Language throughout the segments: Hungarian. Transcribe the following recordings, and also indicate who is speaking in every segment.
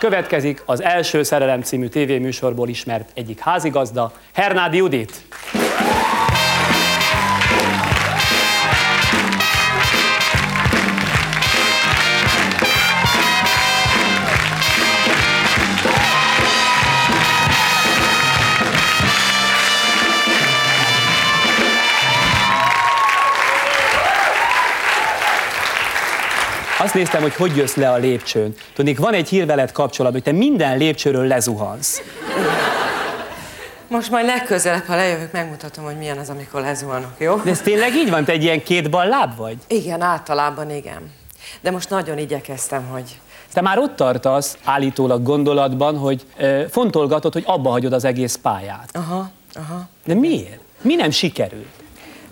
Speaker 1: Következik az első Szerelem című tévéműsorból ismert egyik házigazda, Hernádi Judit. Azt néztem, hogy hogy jössz le a lépcsőn. Tudnék, van egy hír veled kapcsolatban, hogy te minden lépcsőről lezuhansz.
Speaker 2: Most majd legközelebb, ha lejövök, megmutatom, hogy milyen az, amikor lezuhanok, jó?
Speaker 1: De ez tényleg így van? Te egy ilyen két bal láb vagy?
Speaker 2: Igen, általában igen. De most nagyon igyekeztem, hogy...
Speaker 1: Te már ott tartasz állítólag gondolatban, hogy ö, fontolgatod, hogy abba hagyod az egész pályát.
Speaker 2: Aha, aha.
Speaker 1: De miért? Mi nem sikerült?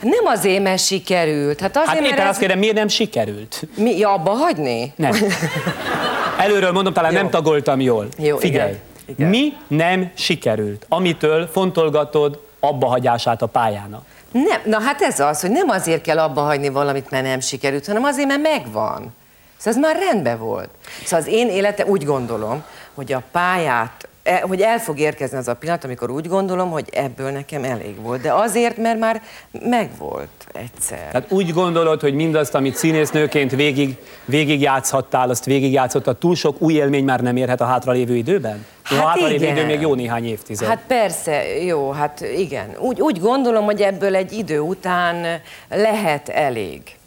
Speaker 2: Nem azért, mert sikerült. Hát azért,
Speaker 1: Hát
Speaker 2: mert
Speaker 1: éppen
Speaker 2: ez...
Speaker 1: azt kérdem, miért nem sikerült?
Speaker 2: Mi, ja, abba hagyni?
Speaker 1: Nem. Előről mondom, talán
Speaker 2: Jó.
Speaker 1: nem tagoltam jól.
Speaker 2: Jó,
Speaker 1: Figyelj,
Speaker 2: igen, igen.
Speaker 1: mi nem sikerült, amitől fontolgatod abba hagyását a pályának?
Speaker 2: Nem, na hát ez az, hogy nem azért kell abba hagyni valamit, mert nem sikerült, hanem azért, mert megvan. Szóval ez már rendben volt. Szóval az én életem úgy gondolom, hogy a pályát, hogy el fog érkezni az a pillanat, amikor úgy gondolom, hogy ebből nekem elég volt. De azért, mert már megvolt egyszer.
Speaker 1: Tehát úgy gondolod, hogy mindazt, amit színésznőként végig, végig játszhattál, azt végig játszottad, túl sok új élmény már nem érhet a hátralévő időben?
Speaker 2: Hát
Speaker 1: a hátralévő
Speaker 2: igen.
Speaker 1: idő még jó néhány évtized.
Speaker 2: Hát persze, jó, hát igen. Úgy, úgy gondolom, hogy ebből egy idő után lehet elég.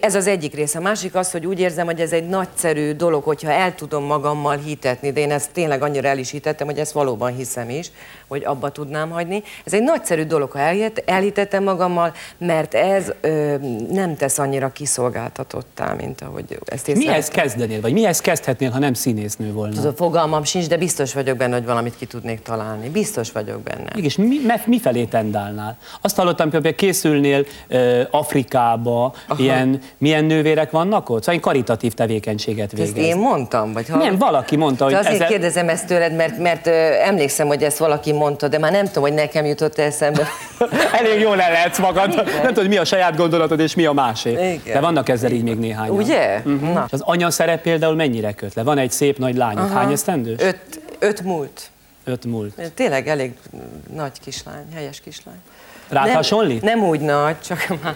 Speaker 2: Ez az egyik része. A másik az, hogy úgy érzem, hogy ez egy nagyszerű dolog, hogyha el tudom magammal hitetni, de én ezt tényleg annyira el is hitettem, hogy ezt valóban hiszem is, hogy abba tudnám hagyni. Ez egy nagyszerű dolog, ha elhit- elhitettem magammal, mert ez ö, nem tesz annyira kiszolgáltatottá, mint ahogy ezt én
Speaker 1: mihez kezdenél, vagy mihez kezdhetnél, ha nem színésznő volna?
Speaker 2: Tudod, fogalmam sincs, de biztos vagyok benne, hogy valamit ki tudnék találni. Biztos vagyok benne.
Speaker 1: Mégis mi, mi felé tendálnál? Azt hallottam, hogy készülnél ö, Afrikába, ilyen, milyen nővérek vannak ott? Szóval karitatív tevékenységet végez.
Speaker 2: Ezt én mondtam? Vagy ha...
Speaker 1: Nem, valaki mondta, hogy
Speaker 2: De azért
Speaker 1: ezzel-
Speaker 2: kérdezem ezt tőled, mert, mert ö, emlékszem, hogy ezt valaki mondta, de már nem tudom, hogy nekem jutott eszembe.
Speaker 1: Elég jól el lehetsz magad. Nem tudod, mi a saját gondolatod és mi a másé.
Speaker 2: Igen.
Speaker 1: De vannak ezzel így még néhányan.
Speaker 2: Ugye?
Speaker 1: Uh-huh.
Speaker 2: Na.
Speaker 1: És az anya szerep például mennyire köt le? Van egy szép nagy lányod. Hány esztendős?
Speaker 2: Öt, öt múlt.
Speaker 1: Öt múlt.
Speaker 2: Tényleg elég nagy kislány, helyes kislány.
Speaker 1: Rád
Speaker 2: nem,
Speaker 1: hasonlít?
Speaker 2: Nem úgy nagy, csak már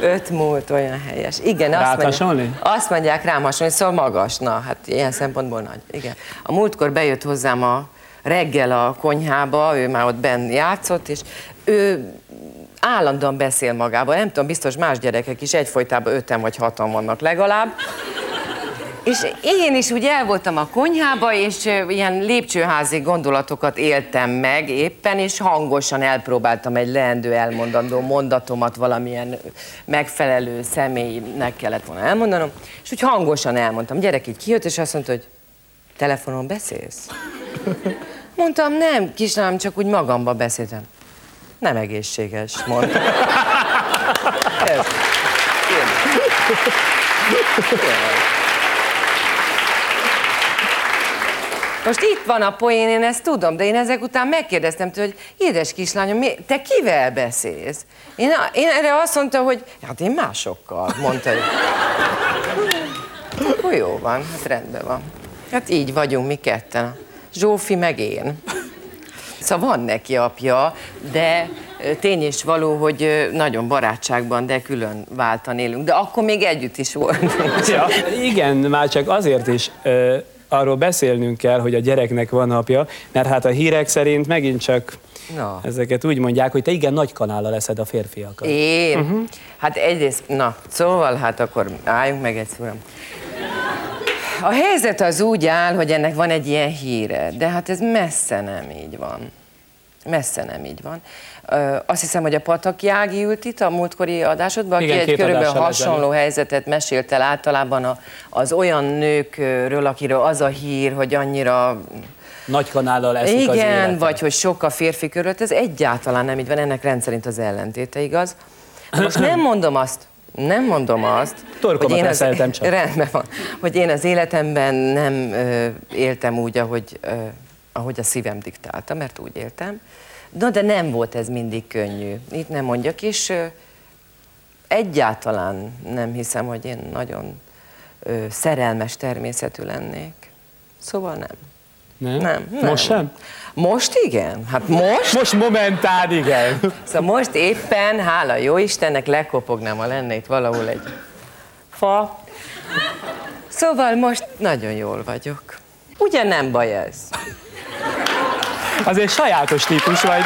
Speaker 2: öt múlt olyan helyes. Igen,
Speaker 1: Rád
Speaker 2: azt mondják,
Speaker 1: hasonlít?
Speaker 2: azt mondják rám hasonlít, szóval magas. Na, hát ilyen szempontból nagy. Igen. A múltkor bejött hozzám a reggel a konyhába, ő már ott benn játszott, és ő állandóan beszél magába. Nem tudom, biztos más gyerekek is egyfolytában öten vagy hatan vannak legalább. És én is úgy el voltam a konyhába, és ilyen lépcsőházi gondolatokat éltem meg éppen, és hangosan elpróbáltam egy leendő elmondandó mondatomat valamilyen megfelelő személynek kellett volna elmondanom, és úgy hangosan elmondtam. Gyerek így kijött, és azt mondta, hogy telefonon beszélsz? Mondtam, nem, kislányom, csak úgy magamba beszéltem. Nem egészséges, mondta. Ez. Most itt van a poén, én ezt tudom, de én ezek után megkérdeztem tőle, hogy édes kislányom, mi, te kivel beszélsz? Én, én erre azt mondta, hogy hát én másokkal, mondta. Hogy. Akkor jó van, hát rendben van. Hát így vagyunk mi ketten. Zsófi meg én. Szóval van neki apja, de tény is való, hogy nagyon barátságban, de külön váltan élünk. De akkor még együtt is voltunk.
Speaker 1: Ja, igen, már csak azért is ö, arról beszélnünk kell, hogy a gyereknek van apja, mert hát a hírek szerint megint csak
Speaker 2: Na.
Speaker 1: ezeket úgy mondják, hogy te igen nagy kanállal leszed a férfiakat.
Speaker 2: Én? Uh-huh. Hát egyrészt, na, szóval hát akkor álljunk meg egy szóra. A helyzet az úgy áll, hogy ennek van egy ilyen híre, de hát ez messze nem így van. Messze nem így van. Ö, azt hiszem, hogy a Pataki Ági ült itt a múltkori adásodban, aki
Speaker 1: Igen,
Speaker 2: egy körülbelül hasonló
Speaker 1: ezelőtt.
Speaker 2: helyzetet mesélt el általában a, az olyan nőkről, akiről az a hír, hogy annyira
Speaker 1: Nagy kanállal eszik az
Speaker 2: igen,
Speaker 1: életet.
Speaker 2: vagy hogy sok a férfi körülött, ez egyáltalán nem így van, ennek rendszerint az ellentéte igaz. Most nem mondom azt, nem mondom azt,
Speaker 1: Torkomat
Speaker 2: az,
Speaker 1: reszeltem csak.
Speaker 2: rendben van, hogy én az életemben nem ö, éltem úgy, ahogy, ö, ahogy a szívem diktálta, mert úgy éltem. No, de nem volt ez mindig könnyű. Itt nem mondjak, és ö, egyáltalán nem hiszem, hogy én nagyon ö, szerelmes természetű lennék. Szóval nem.
Speaker 1: Nem?
Speaker 2: Nem, nem.
Speaker 1: Most sem?
Speaker 2: Most igen? Hát most?
Speaker 1: Most momentán igen.
Speaker 2: Szóval most éppen, hála jó Istennek, lekopognám, ha lenne itt valahol egy fa. Szóval most nagyon jól vagyok. Ugye nem baj ez?
Speaker 1: Azért sajátos típus vagy.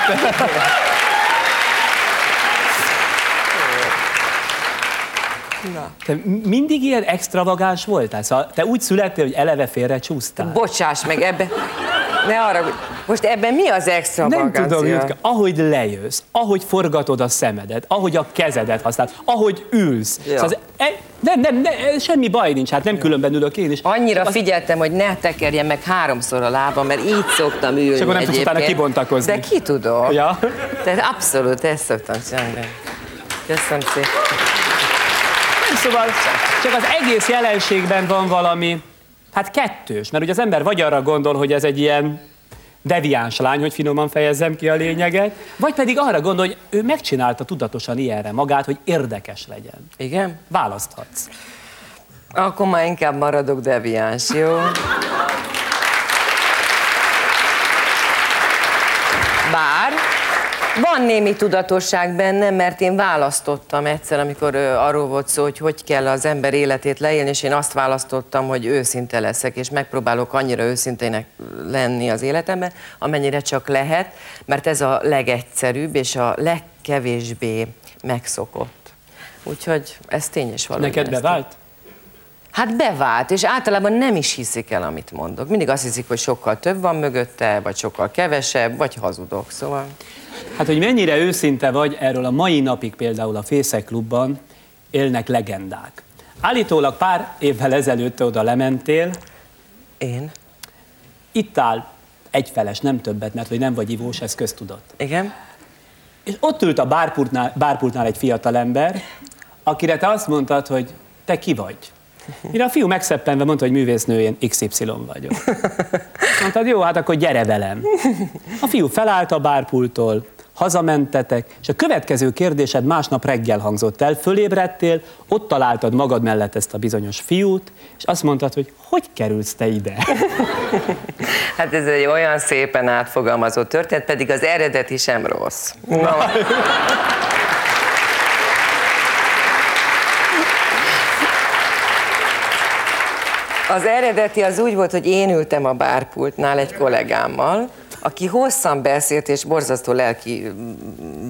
Speaker 2: Na.
Speaker 1: Te mindig ilyen extravagáns voltál? Szóval te úgy születtél, hogy eleve félre csúsztál?
Speaker 2: Bocsáss meg, ebbe... Ne arra, most ebben mi az extra
Speaker 1: Nem tudom, Jutka, ahogy lejössz, ahogy forgatod a szemedet, ahogy a kezedet használod, ahogy ülsz.
Speaker 2: Ja.
Speaker 1: Szóval e, nem, nem, nem, semmi baj nincs, hát nem különben ülök én is.
Speaker 2: Annyira
Speaker 1: Az-
Speaker 2: figyeltem, hogy ne tekerjen meg háromszor a lábam, mert így szoktam ülni
Speaker 1: És akkor nem tudsz utána kibontakozni.
Speaker 2: De ki tudok.
Speaker 1: Ja.
Speaker 2: Tehát abszolút ezt szoktam csinálni. Köszönöm szépen.
Speaker 1: Szóval csak az egész jelenségben van valami, hát kettős, mert ugye az ember vagy arra gondol, hogy ez egy ilyen deviáns lány, hogy finoman fejezzem ki a lényeget, vagy pedig arra gondol, hogy ő megcsinálta tudatosan ilyenre magát, hogy érdekes legyen.
Speaker 2: Igen?
Speaker 1: Választhatsz.
Speaker 2: Akkor már inkább maradok deviáns, jó? Bár van némi tudatosság benne, mert én választottam egyszer, amikor ö, arról volt szó, hogy hogy kell az ember életét leélni, és én azt választottam, hogy őszinte leszek, és megpróbálok annyira őszintének lenni az életemben, amennyire csak lehet, mert ez a legegyszerűbb és a legkevésbé megszokott. Úgyhogy ez tény és való.
Speaker 1: Neked bevált?
Speaker 2: Hát bevált, és általában nem is hiszik el, amit mondok. Mindig azt hiszik, hogy sokkal több van mögötte, vagy sokkal kevesebb, vagy hazudok, szóval...
Speaker 1: Hát, hogy mennyire őszinte vagy, erről a mai napig például a Fészek Klubban élnek legendák. Állítólag pár évvel ezelőtt te oda lementél,
Speaker 2: Én?
Speaker 1: itt áll egyfeles, nem többet, mert hogy nem vagy ivós, ez köztudott.
Speaker 2: Igen?
Speaker 1: És ott ült a bárpultnál, bárpultnál egy fiatal ember, akire te azt mondtad, hogy te ki vagy. Mire a fiú megszeppenve mondta, hogy művésznő, én XY vagyok. Mondtad, jó, hát akkor gyere velem. A fiú felállt a bárpulttól, hazamentetek, és a következő kérdésed másnap reggel hangzott el, fölébredtél, ott találtad magad mellett ezt a bizonyos fiút, és azt mondtad, hogy hogy kerülsz te ide?
Speaker 2: Hát ez egy olyan szépen átfogalmazott történet, pedig az eredeti sem rossz. Na, Az eredeti az úgy volt, hogy én ültem a bárpultnál egy kollégámmal, aki hosszan beszélt, és borzasztó lelki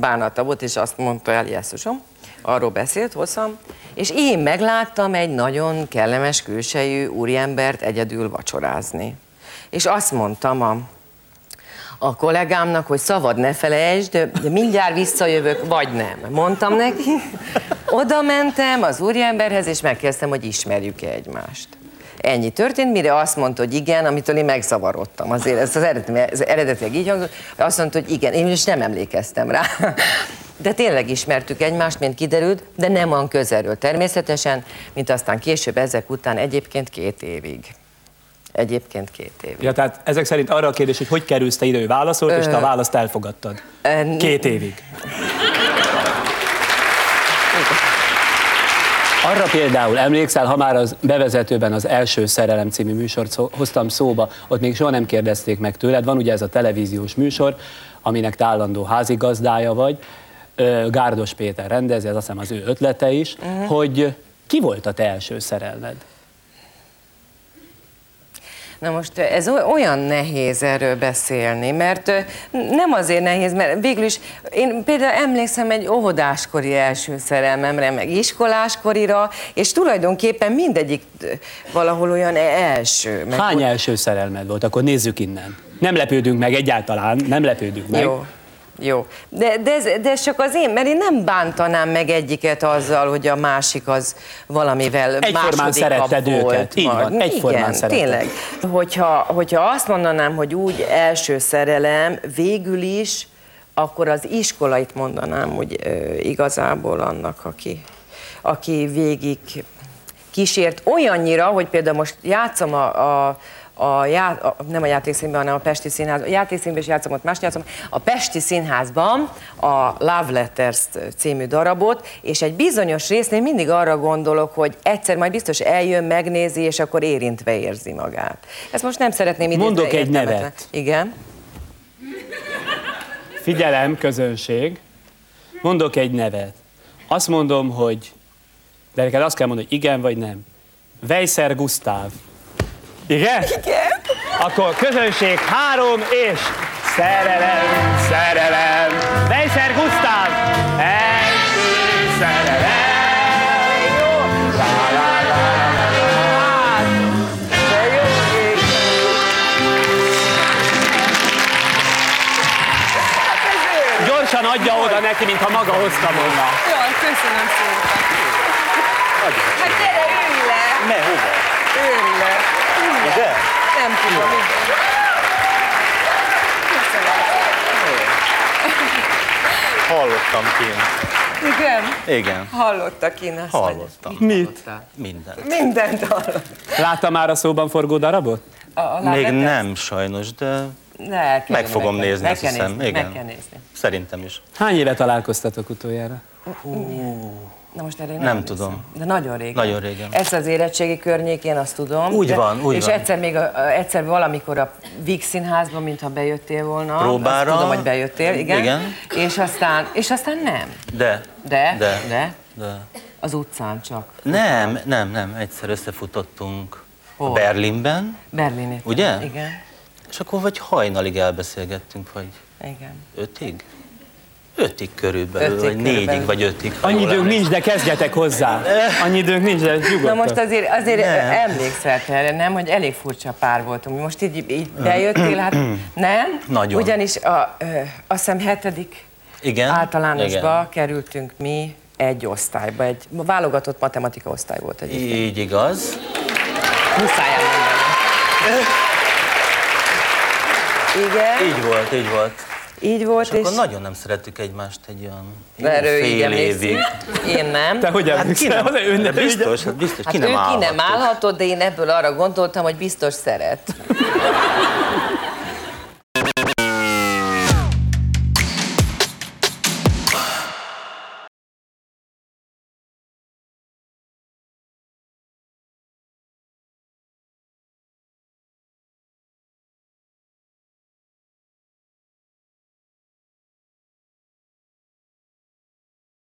Speaker 2: bánata volt, és azt mondta el, Jesszusom, arról beszélt hosszan, és én megláttam egy nagyon kellemes külsejű úriembert egyedül vacsorázni. És azt mondtam a, a kollégámnak, hogy szabad ne felejtsd, de mindjárt visszajövök, vagy nem. Mondtam neki, oda mentem az úriemberhez, és megkezdtem, hogy ismerjük-e egymást. Ennyi történt, mire azt mondta, hogy igen, amitől én megzavarodtam. Azért ez az, ez eredetileg így hangzott, azt mondta, hogy igen, én is nem emlékeztem rá. De tényleg ismertük egymást, mint kiderült, de nem olyan közelről természetesen, mint aztán később ezek után egyébként két évig. Egyébként két évig.
Speaker 1: Ja, tehát ezek szerint arra a kérdés, hogy hogy kerülsz te ide, ő válaszolt, és te a választ elfogadtad.
Speaker 2: Ö,
Speaker 1: Két évig. Arra például emlékszel, ha már az bevezetőben az első szerelem című műsort szó, hoztam szóba, ott még soha nem kérdezték meg tőled, van ugye ez a televíziós műsor, aminek te állandó házigazdája vagy, Gárdos Péter rendezi, ez azt hiszem az ő ötlete is, uh-huh. hogy ki volt a te első szerelmed?
Speaker 2: Na most ez oly- olyan nehéz erről beszélni, mert nem azért nehéz, mert végül is én például emlékszem egy óvodáskori első szerelmemre, meg iskoláskorira, és tulajdonképpen mindegyik valahol olyan első. Meg
Speaker 1: Hány első szerelmed volt? Akkor nézzük innen. Nem lepődünk meg egyáltalán, nem lepődünk meg.
Speaker 2: Jó. Jó, de, de, ez, de ez csak az én, mert én nem bántanám meg egyiket azzal, hogy a másik az valamivel
Speaker 1: Egyformán szeretted
Speaker 2: volt.
Speaker 1: őket. Így van, egyformán
Speaker 2: Igen,
Speaker 1: szeretted.
Speaker 2: tényleg. Hogyha, hogyha azt mondanám, hogy úgy első szerelem, végül is, akkor az iskolait mondanám, hogy ö, igazából annak, aki, aki végig kísért olyannyira, hogy például most játszom a, a, a, já, a nem a játékszínben, hanem a Pesti Színházban. A játékszínben is játszom, ott más játszom. A Pesti Színházban a Love Letters című darabot, és egy bizonyos résznél mindig arra gondolok, hogy egyszer majd biztos eljön, megnézi, és akkor érintve érzi magát. Ezt most nem szeretném idézni.
Speaker 1: Mondok egy nevet.
Speaker 2: Igen.
Speaker 1: Figyelem, közönség. Mondok egy nevet. Azt mondom, hogy... De neked azt kell mondani, hogy igen vagy nem. Weisser Gustav. Igen?
Speaker 2: Igen.
Speaker 1: Akkor közönség három és szerelem, szerelem. Első.
Speaker 2: De jó ég.
Speaker 1: Gyorsan adja oda neki, mintha maga hozta volna.
Speaker 2: Jaj, köszönöm szépen. Hát gyere, ülj le!
Speaker 3: Ne, hova?
Speaker 2: Ülj? Nem tudom.
Speaker 3: Hallottam kint.
Speaker 2: Igen?
Speaker 3: Igen,
Speaker 2: Hallottak én azt.
Speaker 3: hallottam.
Speaker 1: Mit?
Speaker 3: Minden.
Speaker 2: Mindent hallott.
Speaker 1: Látta már a szóban forgó darabot?
Speaker 2: A, a
Speaker 3: Még nem sajnos, de
Speaker 2: Ne,
Speaker 3: meg fogom
Speaker 2: meg
Speaker 3: nézni,
Speaker 2: meg
Speaker 3: azt hiszem.
Speaker 2: Nézni,
Speaker 3: Igen.
Speaker 2: Meg kell nézni.
Speaker 3: szerintem is.
Speaker 1: Hány éve találkoztatok utoljára?
Speaker 2: Na most erre
Speaker 3: Nem
Speaker 2: emlékszem.
Speaker 3: tudom.
Speaker 2: De nagyon régen.
Speaker 3: Nagyon régen.
Speaker 2: Ez az érettségi környékén, azt tudom.
Speaker 3: Úgy
Speaker 2: de,
Speaker 3: van, úgy
Speaker 2: És
Speaker 3: van.
Speaker 2: egyszer még a, egyszer valamikor a Víg Színházban, mintha bejöttél volna.
Speaker 3: Próbára.
Speaker 2: Tudom, hogy bejöttél, igen.
Speaker 3: Igen.
Speaker 2: És aztán, és aztán nem.
Speaker 3: De.
Speaker 2: De,
Speaker 3: De.
Speaker 2: de,
Speaker 3: de.
Speaker 2: az utcán csak.
Speaker 3: Nem, nem, nem. Egyszer összefutottunk
Speaker 2: Hol?
Speaker 3: Berlinben,
Speaker 2: Berlinét.
Speaker 3: Ugye?
Speaker 2: Igen.
Speaker 3: és akkor vagy hajnalig elbeszélgettünk, vagy
Speaker 2: Igen.
Speaker 3: ötig? Ötig körülbelül,
Speaker 2: Ötig
Speaker 3: vagy négyig,
Speaker 2: körülbelül.
Speaker 3: vagy ötig.
Speaker 1: Annyi időnk nincs, de kezdjetek hozzá. Annyi időnk nincs, de
Speaker 2: Na
Speaker 1: nyugodtan.
Speaker 2: most azért, azért
Speaker 3: Nem.
Speaker 2: emlékszel erre, nem, hogy elég furcsa pár voltunk. Most így, így bejöttél, hát nem?
Speaker 3: Nagyon.
Speaker 2: Ugyanis a, ö, azt hiszem hetedik
Speaker 3: Igen?
Speaker 2: általánosba
Speaker 3: Igen.
Speaker 2: kerültünk mi egy osztályba, egy válogatott matematika osztály volt egyébként.
Speaker 3: Így igaz.
Speaker 2: Muszáj elmondani. Igen, Így
Speaker 3: volt, így volt.
Speaker 2: Így volt,
Speaker 3: És
Speaker 2: és,
Speaker 3: akkor nagyon nem szerettük egymást egy olyan jó fél évig.
Speaker 2: Én nem.
Speaker 1: Te hogy
Speaker 3: Hát ki
Speaker 1: emlékszel?
Speaker 3: nem,
Speaker 1: Ő
Speaker 3: de
Speaker 1: nem-
Speaker 3: biztos, hát biztos,
Speaker 2: Hát
Speaker 3: ki nem
Speaker 2: ő ki nem
Speaker 3: állhatott.
Speaker 2: állhatott, de én ebből arra gondoltam, hogy biztos szeret.